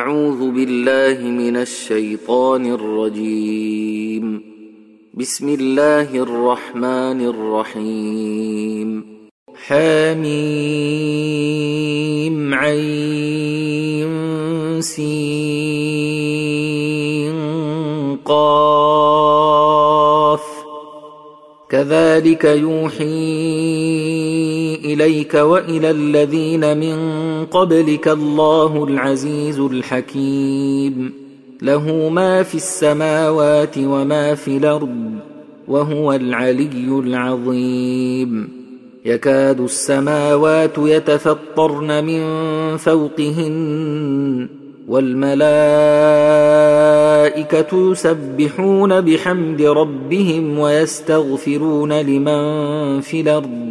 أعوذ بالله من الشيطان الرجيم. بسم الله الرحمن الرحيم. حميم عين سين قاف. كذلك يوحي إليك وإلى الذين من قبلك الله العزيز الحكيم. له ما في السماوات وما في الأرض وهو العلي العظيم. يكاد السماوات يتفطرن من فوقهن والملائكة يسبحون بحمد ربهم ويستغفرون لمن في الأرض.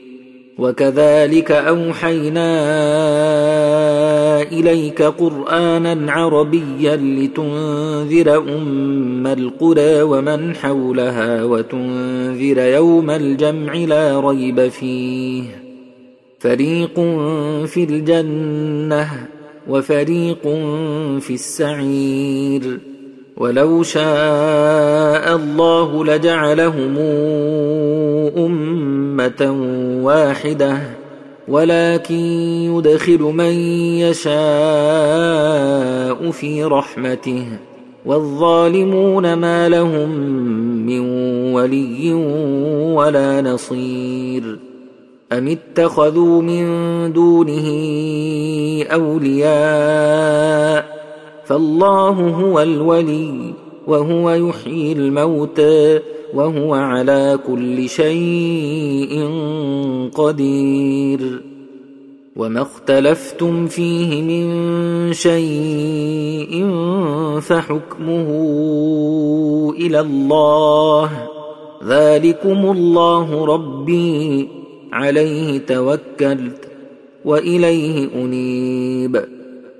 وكذلك أوحينا إليك قرآنا عربيا لتنذر أم القرى ومن حولها وتنذر يوم الجمع لا ريب فيه. فريق في الجنة وفريق في السعير. ولو شاء الله لجعلهم أمة واحدة ولكن يدخل من يشاء في رحمته. والظالمون ما لهم من ولي ولا نصير. أم اتخذوا من دونه أولياء؟ فالله هو الولي وهو يحيي الموتى. وهو على كل شيء قدير. وما اختلفتم فيه من شيء فحكمه إلى الله. ذلكم الله ربي عليه توكلت وإليه أنيب.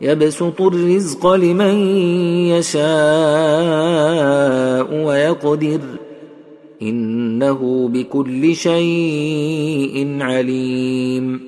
يبسط الرزق لمن يشاء ويقدر. إنه بكل شيء عليم.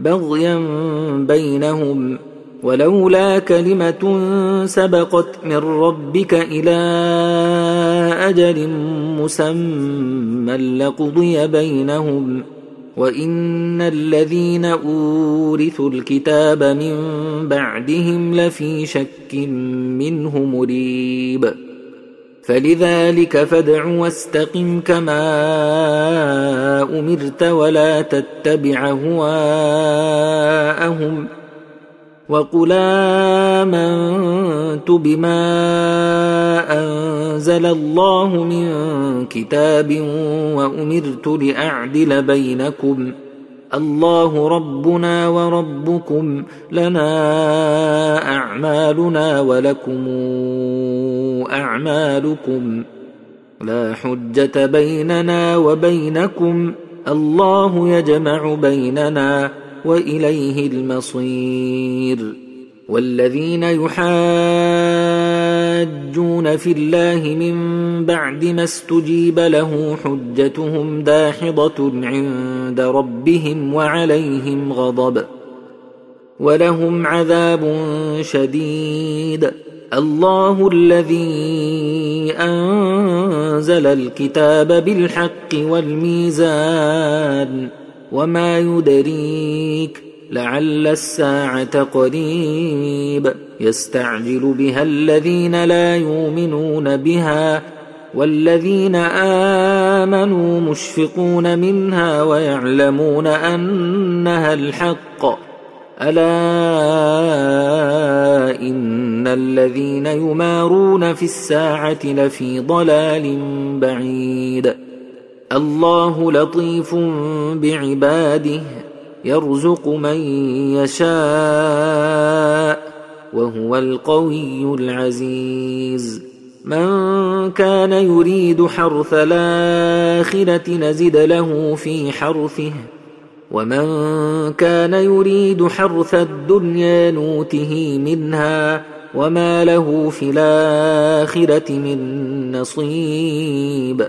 بغيا بينهم ولولا كلمه سبقت من ربك إلى أجل مسمى لقضي بينهم وان الذين اورثوا الكتاب من بعدهم لفي شك منه مريب فلذلك فادع واستقم كما امرت ولا تتبع هواءهم وقل امنت بما انزل الله من كتاب وامرت لاعدل بينكم الله ربنا وربكم لنا أعمالنا ولكم أعمالكم لا حجة بيننا وبينكم الله يجمع بيننا وإليه المصير والذين يحاجون في الله من بعد ما استجيب له حجتهم داحضة عند ربهم وعليهم غضب ولهم عذاب شديد. الله الذي أنزل الكتاب بالحق والميزان وما يدريك لعل الساعة قريب. يستعجل بها الذين لا يؤمنون بها والذين آمنوا مشفقون منها ويعلمون أنها الحق. ألا إن الذين يمارون في الساعة لفي ضلال بعيد. الله لطيف بعباده. يرزق من يشاء وهو القوي العزيز. من كان يريد حرث الآخرة نزد له في حرثه ومن كان يريد حرث الدنيا نوته منها وما له في الآخرة من نصيب.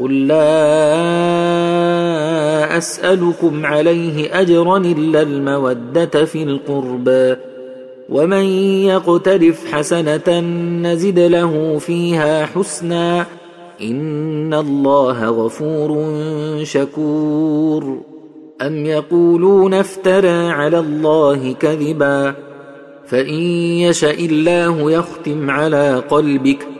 قل لا اسالكم عليه اجرا الا الموده في القربى ومن يقترف حسنه نزد له فيها حسنا ان الله غفور شكور ام يقولون افترى على الله كذبا فان يشا الله يختم على قلبك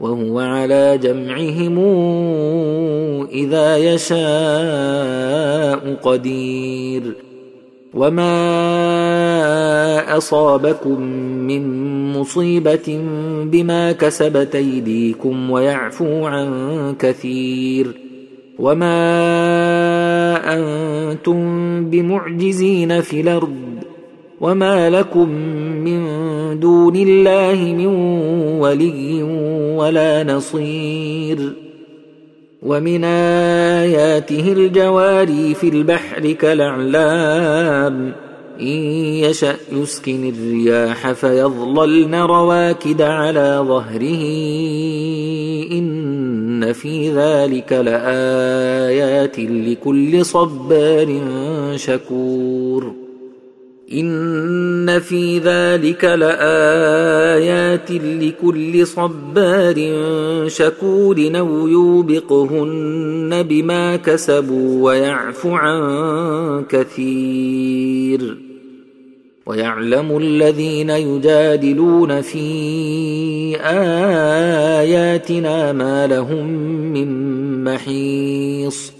وهو على جمعهم إذا يشاء قدير. وما اصابكم من مصيبه بما كسبت ايديكم ويعفو عن كثير. وما أنتم بمعجزين في الأرض. وما لكم من دون الله من ولي ولا نصير ومن آياته الجواري في البحر كالأعلام إن يشأ يسكن الرياح فيظللن رواكد على ظهره إن في ذلك لآيات لكل صبار شكور. إن في ذلك لآيات لكل صبار شكور أو يوبقهن بما كسبوا ويعفو عن كثير ويعلم الذين يجادلون في آياتنا ما لهم من محيص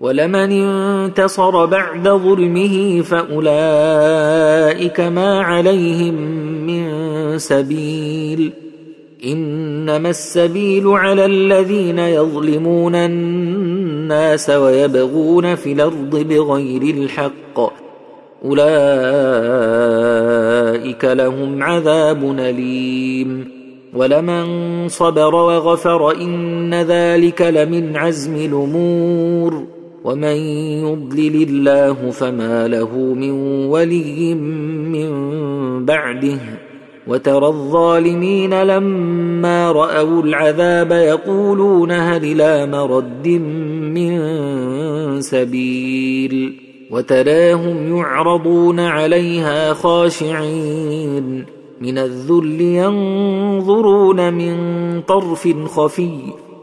ولمن انتصر بعد ظلمه فأولئك ما عليهم من سبيل إنما السبيل على الذين يظلمون الناس ويبغون في الأرض بغير الحق أولئك لهم عذاب أليم ولمن صبر وغفر إن ذلك لمن عزم الأمور ومن يضلل الله فما له من ولي من بعده وترى الظالمين لما راوا العذاب يقولون هل لا مرد من سبيل وتراهم يعرضون عليها خاشعين من الذل ينظرون من طرف خفي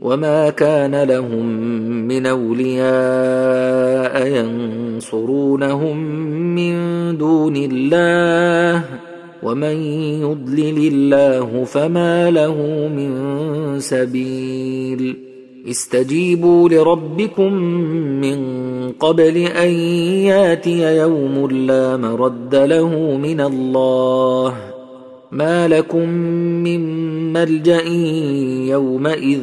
وما كان لهم من اولياء ينصرونهم من دون الله ومن يضلل الله فما له من سبيل استجيبوا لربكم من قبل ان ياتي يوم لا مرد له من الله ما لكم من ملجا يومئذ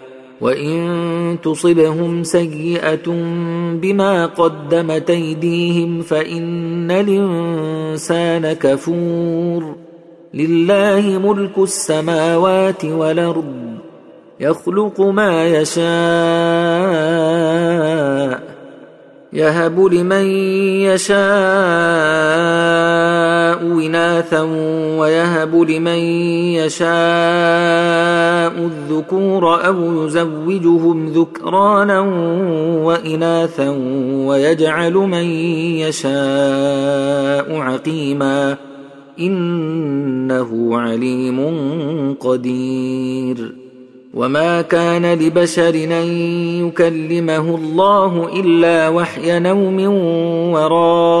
وإن تصبهم سيئة بما قدمت أيديهم فإن الإنسان كفور. لله ملك السماوات والأرض يخلق ما يشاء يهب لمن يشاء إناثا ويهب لمن يشاء الذكور أو يزوجهم ذكرانا وإناثا ويجعل من يشاء عقيما إنه عليم قدير وما كان لبشر أن يكلمه الله إلا وحي نوم وراء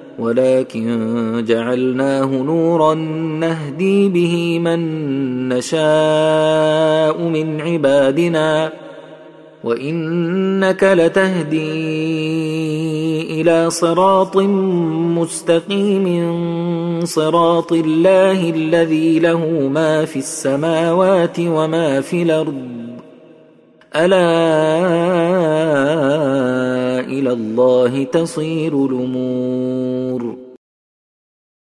ولكن جعلناه نورا نهدي به من نشاء من عبادنا وإنك لتهدي إلى صراط مستقيم صراط الله الذي له ما في السماوات وما في الأرض. ألا إلى الله تصير الأمور.